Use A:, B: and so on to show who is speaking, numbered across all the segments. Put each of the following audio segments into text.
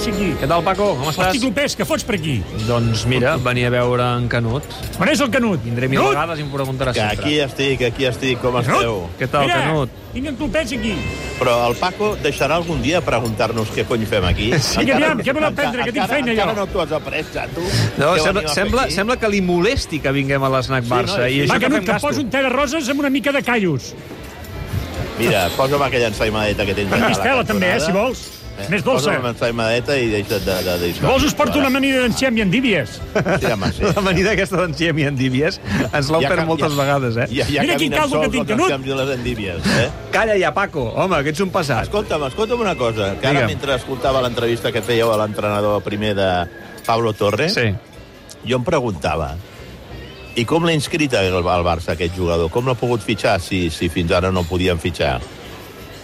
A: passa aquí?
B: Què tal, Paco? Com estàs?
A: Hosti, Clopés, què fots per aquí?
B: Doncs mira, venia a veure en Canut.
A: On és el Canut?
B: Vindré mil
A: Canut?
B: vegades i em preguntaràs
C: Que
B: sempre.
C: aquí estic, aquí estic, com esteu?
B: Què tal,
A: Mira,
B: Canut?
A: tinc en Clopés aquí.
C: Però el Paco deixarà algun dia preguntar-nos què cony fem aquí?
A: Vinga, aviam, què vol aprendre, que tinc
C: encara-
A: feina jo.
C: Encara no t'ho has après, ja, tu?
B: No, sembla, sembla, sembla que li molesti que vinguem a l'Snac Barça.
C: no,
B: i
C: sí.
B: això
A: Va,
B: que
A: Canut, que
B: gasto.
A: poso un te de roses amb una mica de callos.
C: Mira, posa'm aquella ensaimadeta que tens
A: Amb
C: allà a la
A: mistela, també, eh, si vols. Més dolça.
C: Posa'm ensaimadeta i deixa't de... de, de
A: vols us porto una amanida d'enciem i endívies.
C: Sí, home, sí.
B: L'amanida aquesta d'en Xiem i en Díbies ens
C: Ja
B: perdut
C: canvia-
B: moltes vegades, eh?
C: Ja, ja
A: Mira quin caldo que tinc, Canut.
C: i les endívies, eh?
B: Calla ja, Paco. Home, que ets un passat.
C: Escolta'm, escolta'm una cosa, que ara
B: Digue'm.
C: mentre escoltava l'entrevista que fèieu a l'entrenador primer de Pablo Torre,
B: Sí.
C: jo em preguntava, i com l'ha inscrit el, el Barça, aquest jugador? Com l'ha pogut fitxar si, si fins ara no podien fitxar?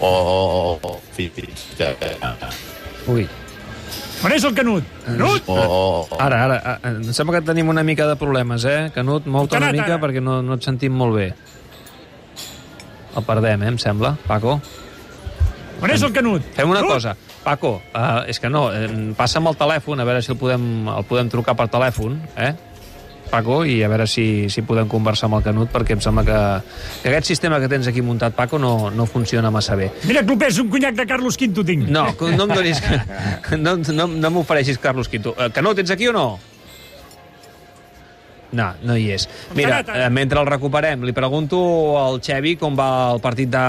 C: O... o, o fi- fitxar,
B: Ui.
A: On és el Canut? Canut?
C: o, o, o,
B: Ara, ara, em sembla que tenim una mica de problemes, eh? Canut, mou-te una mica
A: ara.
B: perquè no, no et sentim molt bé. El perdem, eh, em sembla, Paco.
A: On és el Canut?
B: Fem una
A: Canut?
B: cosa. Paco, uh, és que no, eh, passa'm el telèfon, a veure si el podem, el podem trucar per telèfon, eh? Paco, i a veure si, si podem conversar amb el Canut, perquè em sembla que, que aquest sistema que tens aquí muntat, Paco, no, no funciona massa bé.
A: Mira, Clopés, un conyac de Carlos V tinc.
B: No, no em donis... No, no, no m'ofereixis Carlos Quinto. Eh, Canut, ets aquí o no? No, no hi és. Mira, eh, mentre el recuperem, li pregunto al Xevi com va el partit de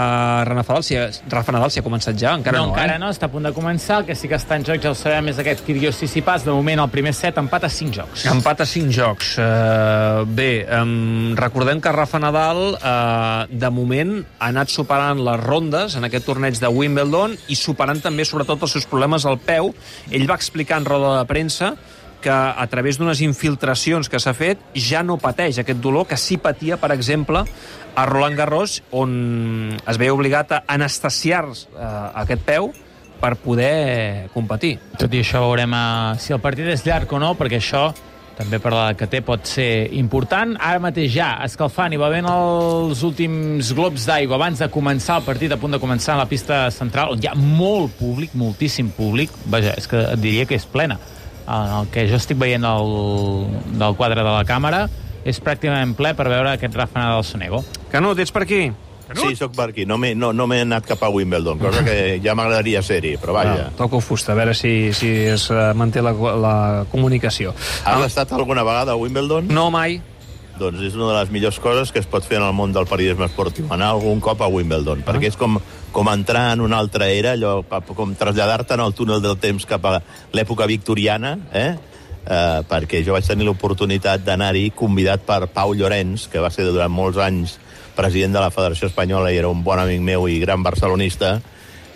B: Rafa Nadal, si Rafa Nadal si ha començat ja, encara
D: no,
B: no,
D: encara
B: eh?
D: no, està a punt de començar. El que sí que està en joc, ja ho sabem, és aquest Kyrgios Tsitsipas. De moment, el primer set empat a 5 jocs.
B: Empat a 5 jocs. Uh, bé, um, recordem que Rafa Nadal, uh, de moment, ha anat superant les rondes en aquest torneig de Wimbledon i superant també, sobretot, els seus problemes al peu. Ell va explicar en roda de premsa que a través d'unes infiltracions que s'ha fet ja no pateix aquest dolor que sí patia, per exemple, a Roland Garros, on es veia obligat a anestesiar uh, aquest peu per poder competir.
D: Tot i això veurem uh, si el partit és llarg o no, perquè això també per la que té pot ser important. Ara mateix ja, escalfant, i ben els últims globs d'aigua abans de començar el partit, a punt de començar a la pista central, on hi ha molt públic, moltíssim públic. Vaja, és que et diria que és plena. El que jo estic veient el, del quadre de la càmera és pràcticament ple per veure aquest Rafa Nadal Sonego.
B: Canut, ets per aquí?
C: Sí, sóc per aquí. No m'he no, no anat cap a Wimbledon, cosa que ja m'agradaria ser-hi, però vaja.
B: Ah, toco fusta, a veure si, si es eh, manté la, la comunicació.
C: Has estat alguna vegada a Wimbledon?
B: No mai.
C: Doncs és una de les millors coses que es pot fer en el món del periodisme esportiu, anar algun cop a Wimbledon,
B: Ah.
C: perquè és com, com entrar en una altra era, allò, com traslladar-te en el túnel del temps cap a l'època victoriana, eh? Uh, perquè jo vaig tenir l'oportunitat d'anar-hi convidat per Pau Llorenç, que va ser durant molts anys president de la Federació Espanyola i era un bon amic meu i gran barcelonista,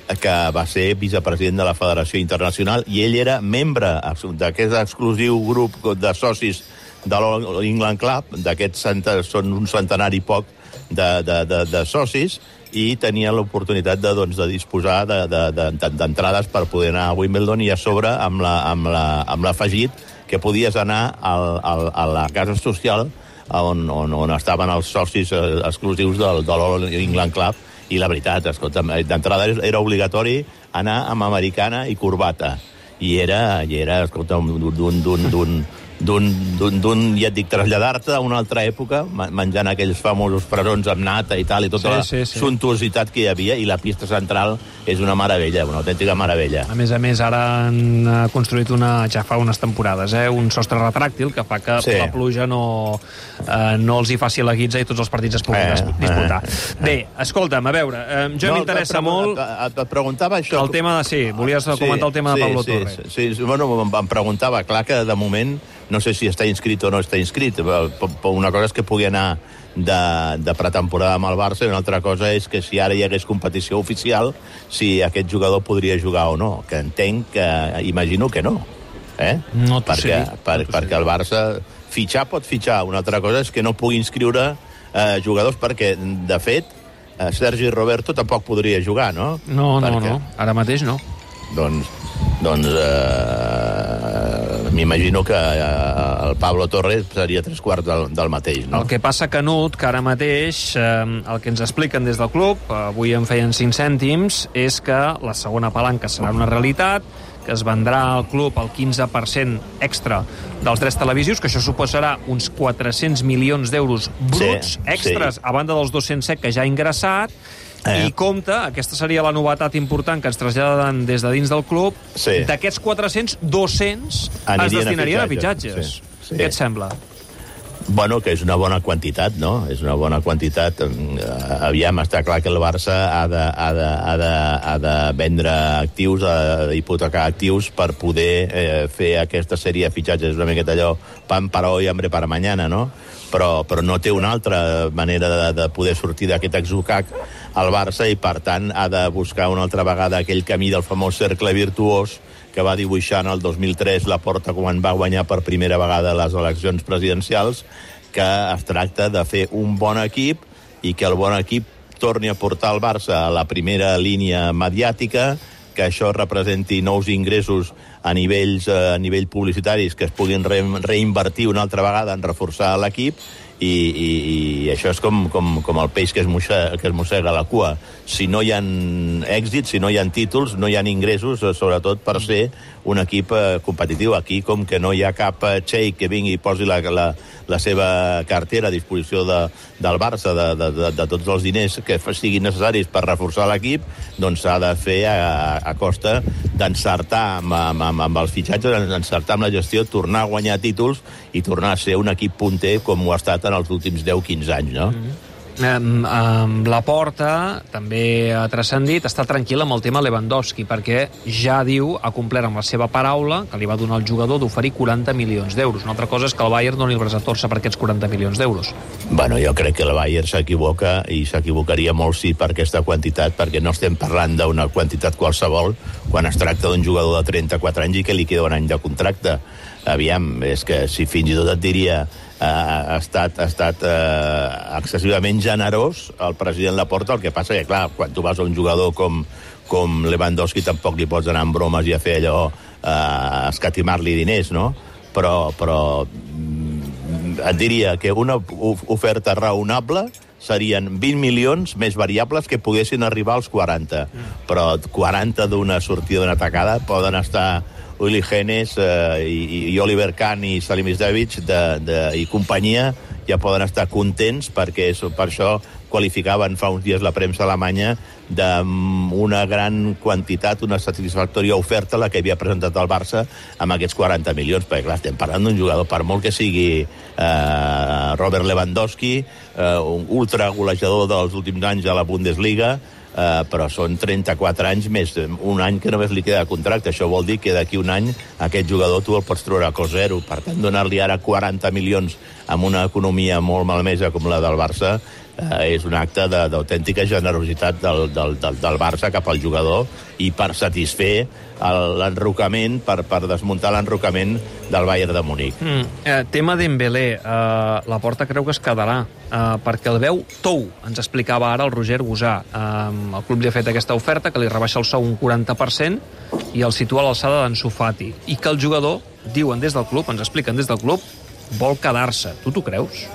C: eh, que va ser vicepresident de la Federació Internacional i ell era membre d'aquest exclusiu grup de socis de l'All England Club, d'aquests són un centenari poc de, de, de, de socis, i tenia l'oportunitat de, doncs, de disposar de- de- de- d'entrades per poder anar a Wimbledon i a sobre amb la- amb la- amb l'afegit que podies anar al, al, a la casa social on, on, on estaven els socis eh, exclusius del, de l'All England Club. I la veritat, escolta, d'entrada era obligatori anar amb americana i corbata. I era, i era escolta, d'un- d'un ja et dic, traslladar-te a una altra època, menjant aquells famosos presons amb nata i tal, i tota
B: Sí,
C: la
B: sí, sí.
C: suntuositat que hi havia, i la pista central és una meravella, una autèntica meravella.
B: A més a més, ara han eh, construït una, ja fa unes temporades, eh, un sostre retràctil que fa que
C: Sí.
B: la pluja no, eh, no els hi faci la guitza i tots els partits es puguin
C: Eh,
B: eh, disputar. Bé, escolta'm, a veure, eh, jo
C: No,
B: m'interessa molt
C: Et, et preguntava això.
B: el tema de... Sí, volies comentar el tema de
C: sí,
B: Pablo
C: sí,
B: Torre.
C: Sí, sí, bueno, em preguntava, clar que de moment no sé si està inscrit o no està inscrit. Però- Una cosa és que pugui anar de, de pretemporada amb el Barça i una altra cosa és que si ara hi hagués competició oficial, si aquest jugador podria jugar o no, que entenc que... imagino que no. Eh?
B: No
C: perquè, per,
B: no
C: perquè el Barça fitxar pot fitxar, una altra cosa és que no pugui inscriure eh, jugadors perquè, de fet, eh, Sergi Roberto tampoc podria jugar, no?
B: No, no,
C: Perquè-
B: no, ara mateix no.
C: doncs, doncs eh, m'imagino que eh, el Pablo Torres seria tres quarts del, del mateix, no?
B: El que passa, Canut, que ara mateix eh, el que ens expliquen des del club, eh, avui en feien 5 cèntims, és que la segona palanca serà una realitat, que es vendrà al club el 15% extra dels drets televisius, que això suposarà uns 400 milions d'euros bruts
C: Sí,
B: extras,
C: sí.
B: a banda dels 207 que ja ha ingressat,
C: Eh.
B: i compta, aquesta seria la novetat important que ens traslladen des de dins del club,
C: Sí.
B: d'aquests 400, 200 es
C: Anirien a
B: destinarien a
C: fitxatges.
B: fitxatges.
C: Sí, sí.
B: Què et sembla?
C: Bueno, que és una bona quantitat, no? És una bona quantitat. Eh, Aviam, està clar que el Barça ha de, ha de, ha de, ha de vendre actius, ha d'hipotecar actius per poder eh, fer aquesta sèrie de fitxatges. És una miqueta allò, pan para hoy, hambre para mañana, no? Però, però no té una altra manera de, de poder sortir d'aquest exocac al Barça i, per tant, ha de buscar una altra vegada aquell camí del famós cercle virtuós que va dibuixar en el 2003 la porta quan va guanyar per primera vegada les eleccions presidencials, que es tracta de fer un bon equip i que el bon equip torni a portar el Barça a la primera línia mediàtica, que això representi nous ingressos a nivells eh, a nivell publicitaris que es puguin re, reinvertir una altra vegada en reforçar l'equip i, i, i això és com, com, com el peix que es, mossega, que es mossega la cua. Si no hi ha èxits, si no hi ha títols, no hi ha ingressos, eh, sobretot per ser un equip eh, competitiu. Aquí, com que no hi ha cap eh, xeic que vingui i posi la, la, la seva cartera a disposició de, del Barça, de, de, de, de tots els diners que siguin necessaris per reforçar l'equip, doncs s'ha de fer a, a costa d'encertar amb, amb, amb, amb els fitxatges, encertar amb la gestió, tornar a guanyar títols i tornar a ser un equip punter com ho ha estat en els últims 10-15 anys, no? Mm -hmm.
B: Um, um, la Porta també ha transcendit, està tranquil amb el tema Lewandowski, perquè ja diu, ha complert amb la seva paraula, que li va donar el jugador d'oferir 40 milions d'euros. Una altra cosa és que el Bayern doni el braç a torça per aquests 40 milions d'euros.
C: Bueno, jo crec que el Bayern s'equivoca i s'equivocaria molt sí per aquesta quantitat, perquè no estem parlant d'una quantitat qualsevol quan es tracta d'un jugador de 34 anys i que li queda un any de contracte. Aviam, és que si fins i tot et diria eh, ha estat, ha estat eh, excessivament generós el president Laporta, el que passa que, clar, quan tu vas a un jugador com, com Lewandowski tampoc li pots anar amb bromes i a fer allò, eh, escatimar-li diners, no? Però, però mm, et diria que una of- oferta raonable serien 20 milions més variables que poguessin arribar als 40. Però 40 d'una sortida d'una atacada poden estar Uli Genes eh, i, i Oliver Kahn i Salim Isdevich de, de, i companyia ja poden estar contents perquè és, per això qualificaven fa uns dies la premsa alemanya d'una gran quantitat, una satisfactòria oferta la que havia presentat el Barça amb aquests 40 milions, perquè clar, estem parlant d'un jugador, per molt que sigui eh, Robert Lewandowski, eh, un ultragolejador dels últims anys a la Bundesliga, eh, però són 34 anys més un any que només li queda de contracte. Això vol dir que d'aquí un any aquest jugador tu el pots treure a cost zero. Per tant, donar-li ara 40 milions amb una economia molt malmesa com la del Barça eh, és un acte d'autèntica generositat del, del, del, del Barça cap al jugador i per satisfer l'enrocament, per, per desmuntar l'enrocament del Bayern de Múnich.
B: Mm. Eh, tema Dembélé, eh, la porta creu que es quedarà, eh, perquè el veu tou, ens explicava ara el Roger Gusà. Eh, el club li ha fet aquesta oferta, que li rebaixa el sou un 40% i el situa a l'alçada d'en Sofati. I que el jugador, diuen des del club, ens expliquen des del club, vol quedar-se. Tu t'ho creus?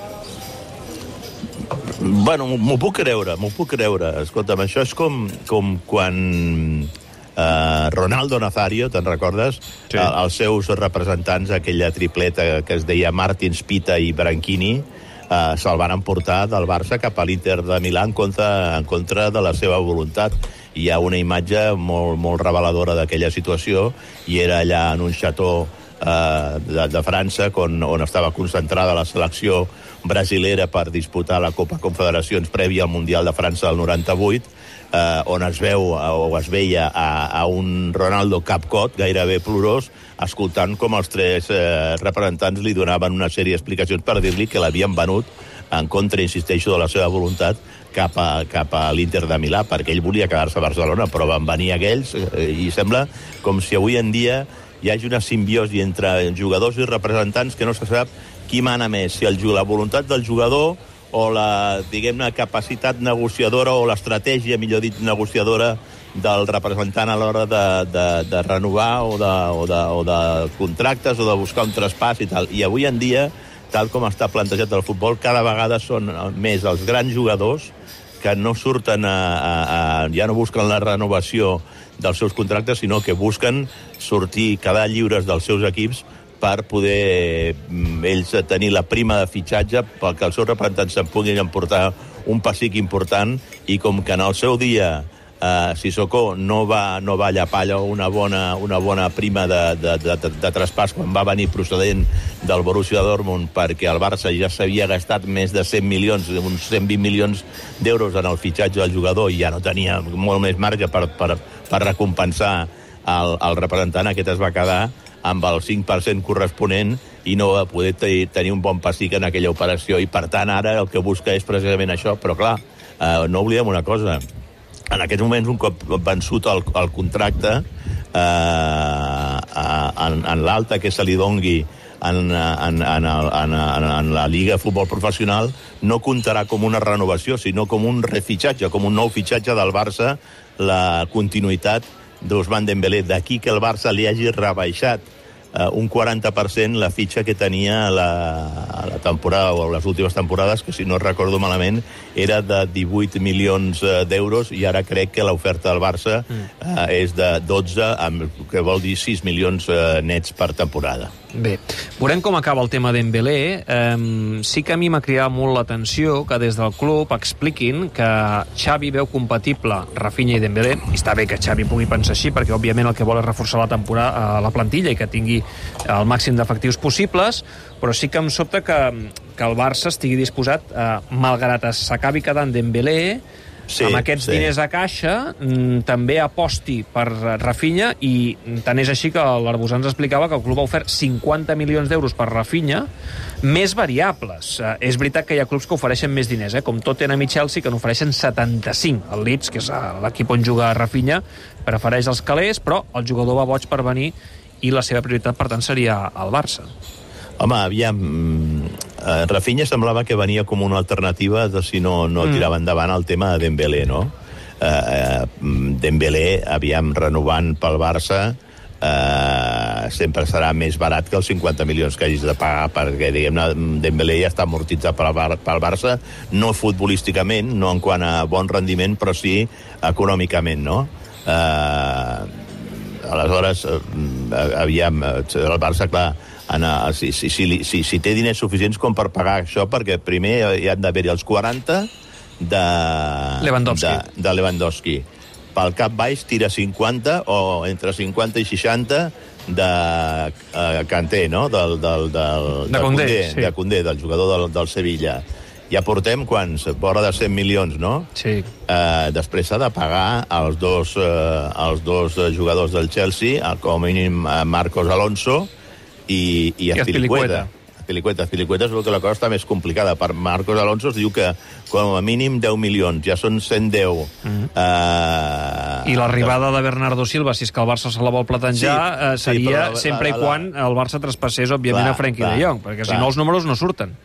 C: Bueno, m'ho- puc creure, m'ho puc creure. Escolta'm, això és com, com quan eh, Ronaldo Nazario, te'n recordes?
B: Sí.
C: Eh, els seus representants, aquella tripleta que es deia Martins, Pita i Branchini, eh, se'l van emportar del Barça cap a l'Inter de Milà en contra, en contra de la seva voluntat. Hi ha una imatge molt, molt reveladora d'aquella situació i era allà en un xató eh, de, de França on, on estava concentrada la selecció brasilera per disputar la Copa Confederacions prèvia al Mundial de França del 98 eh, on es veu eh, o es veia a, a un Ronaldo capcot, gairebé plorós, escoltant com els tres eh, representants li donaven una sèrie d'explicacions per dir-li que l'havien venut en contra, insisteixo, de la seva voluntat cap a, cap a l'Inter de Milà, perquè ell volia quedar-se a Barcelona, però van venir aquells eh, i sembla com si avui en dia hi hagi una simbiosi entre jugadors i representants que no se sap qui mana més, si el, la voluntat del jugador o la, diguem-ne, capacitat negociadora o l'estratègia, millor dit, negociadora del representant a l'hora de, de, de renovar o de, o, de, o de contractes o de buscar un traspàs i tal. I avui en dia, tal com està plantejat el futbol, cada vegada són més els grans jugadors que no surten a, a, a, ja no busquen la renovació dels seus contractes, sinó que busquen sortir, quedar lliures dels seus equips per poder mm, ells tenir la prima de fitxatge perquè els seus representants se'n puguin emportar un pessic important i com que en el seu dia eh, Sissoko no va, no va llapar allò una bona, una bona prima de, de, de, de, de traspàs quan va venir procedent del Borussia Dortmund perquè el Barça ja s'havia gastat més de 100 milions, uns 120 milions d'euros en el fitxatge del jugador i ja no tenia molt més marge per, per, per recompensar el, el representant, aquest es va quedar amb el 5% corresponent i no va poder tenir un bon pessic en aquella operació. I per tant ara el que busca és precisament això, però clar, eh, no oblidem una cosa. En aquests moments, un cop vençut el, el contracte, eh, en, en l'alta que se li dongui en, en, en, el, en, en, en la Lliga de Futbol Professional no comptarà com una renovació, sinó com un refitxatge, com un nou fitxatge del Barça, la continuïtat d'Ousmane Dembélé. D'aquí que el Barça li hagi rebaixat eh, un 40% la fitxa que tenia la, la temporada o les últimes temporades, que si no recordo malament era de 18 milions eh, d'euros i ara crec que l'oferta del Barça eh, és de 12, amb, que vol dir 6 milions eh, nets per temporada.
B: Bé, veurem com acaba el tema d'Embelé. Um, sí que a mi m'ha cridat molt l'atenció que des del club expliquin que Xavi veu compatible Rafinha i Dembélé, i està bé que Xavi pugui pensar així, perquè òbviament el que vol és reforçar la temporada, la plantilla i que tingui el màxim d'efectius possibles, però sí que em sobta que, que el Barça estigui disposat, eh, malgrat s'acabi quedant Dembélé, sí, amb aquests sí. diners a caixa mm, també aposti per Rafinha i tant és així que l'Arbusà ens explicava que el club ha ofert 50 milions d'euros per Rafinha més variables. Eh, és veritat que hi ha clubs que ofereixen més diners, eh, com Tottenham i Chelsea, que n'ofereixen 75. El Leeds, que és eh, l'equip on juga Rafinha, prefereix els calés, però el jugador va boig per venir i la seva prioritat, per tant, seria el Barça.
C: Home, aviam, eh, Rafinha semblava que venia com una alternativa de si no, no mm. tirava endavant el tema de Dembélé, no? Eh, eh, Dembélé, aviam, renovant pel Barça, eh, sempre serà més barat que els 50 milions que hagis de pagar perquè, diguem-ne, Dembélé ja està amortitzat pel, Bar pel Barça, no futbolísticament, no en quant a bon rendiment, però sí econòmicament, no? Eh, aleshores, eh, aviam, eh, el Barça, clar, anar, si, si, si, si, si té diners suficients com per pagar això, perquè primer hi han d'haver-hi els 40 de
B: Lewandowski.
C: De, de Lewandowski. Pel cap baix tira 50 o entre 50 i 60 de uh, Kanté, no? Del, del, del,
B: de Condé, sí.
C: de Condé, del jugador del, del Sevilla. Ja portem quants? Vora de 100 milions, no?
B: Sí.
C: Uh, després s'ha de pagar els dos, uh, els dos jugadors del Chelsea, com a mínim Marcos Alonso, i, i Azpilicueta. Azpilicueta. Azpilicueta és el que la cosa està més complicada. Per Marcos Alonso es diu que com a mínim 10 milions, ja són 110. Mm -hmm. uh,
B: I l'arribada de Bernardo Silva, si és que el Barça se la vol plantejar, sí, seria sí, sempre la, la, i quan el Barça traspassés, òbviament, clar, a Frenkie de Jong, perquè clar. si no els números no surten.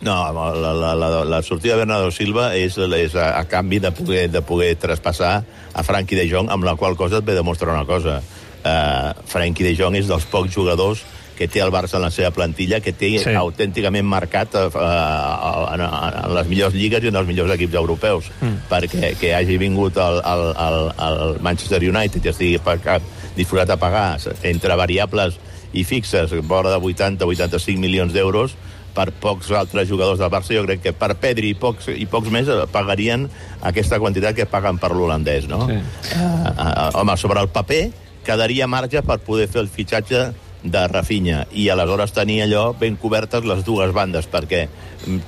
C: No, la, la, la, la sortida de Bernardo Silva és, és a, a canvi de poder, de poder traspassar a Frankie de Jong, amb la qual cosa et ve demostrar una cosa. Uh, Frankie de Jong és dels pocs jugadors que té el Barça en la seva plantilla, que té sí. autènticament marcat eh, en, en les millors lligues i en els millors equips europeus, mm. perquè que hagi vingut el, el, el, el Manchester United i estigui pagat, disposat a pagar entre variables i fixes, vora de 80-85 milions d'euros, per pocs altres jugadors del Barça, jo crec que per Pedri i pocs, i pocs més pagarien aquesta quantitat que paguen per l'holandès, no? Sí. Uh, uh, home, sobre el paper quedaria marge per poder fer el fitxatge de Rafinha. I aleshores tenir allò ben cobertes les dues bandes perquè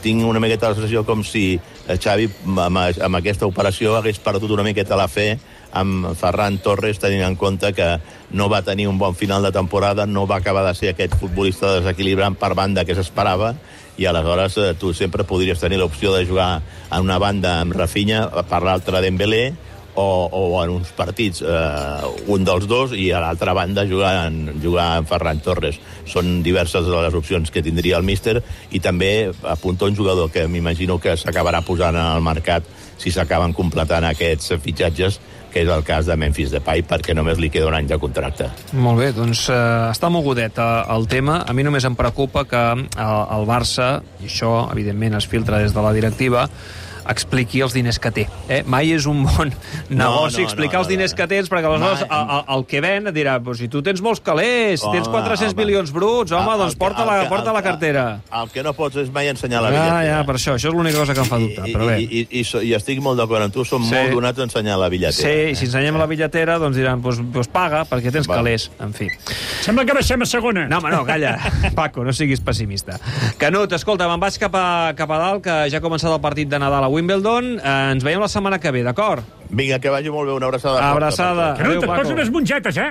C: tinc una miqueta la sensació com si Xavi amb, amb aquesta operació hagués perdut una miqueta la fe amb Ferran Torres tenint en compte que no va tenir un bon final de temporada no va acabar de ser aquest futbolista desequilibrant per banda que s'esperava i aleshores eh, tu sempre podries tenir l'opció de jugar en una banda amb Rafinha per l'altra Dembélé o, o en uns partits eh, un dels dos i a l'altra banda jugar en, jugar en Ferran Torres. Són diverses de les opcions que tindria el míster i també apunta un jugador que m'imagino que s'acabarà posant al mercat si s'acaben completant aquests fitxatges que és el cas de Memphis Depay, perquè només li queda un any de contracte.
B: Molt bé, doncs eh, està mogudet eh, el tema. A mi només em preocupa que eh, el Barça, i això evidentment es filtra des de la directiva, expliqui els diners que té. Eh? Mai és un bon negoci
C: no,
B: explicar
C: no,
B: els
C: no,
B: diners
C: no.
B: que tens, perquè aleshores
C: Mai.
B: el, el, el que ven et dirà pues, si tu tens molts calés, si tens
C: Home,
B: 400
C: home.
B: milions bruts, home,
C: El-
B: doncs
C: el
B: porta,
C: que-
B: la,
C: el que-
B: porta la
C: el que-
B: cartera.
C: El que no pots és mai ensenyar la
B: Ja,
C: billetera.
B: ja, per això. Això és l'única cosa que em fa dubte,
C: I,
B: però bé.
C: i, i, i, so- I estic molt d'acord amb tu, som
B: Sí.
C: molt donats a ensenyar la billetera.
B: Sí, i si ensenyem la bitlletera, doncs diran, doncs, doncs paga, perquè tens
C: Va.
B: calés. En fi.
A: Sembla que baixem a segona.
B: No, home, no, calla. Paco, no siguis pessimista. Canut, escolta, me'n vaig cap a, cap a dalt, que ja ha començat el partit de Nadal a Wimbledon. Eh, ens veiem la setmana que ve, d'acord?
C: Vinga, que vagi molt bé, una abraçada.
B: Abraçada. Adéu,
A: et poso
B: Paco.
A: unes mongetes, eh?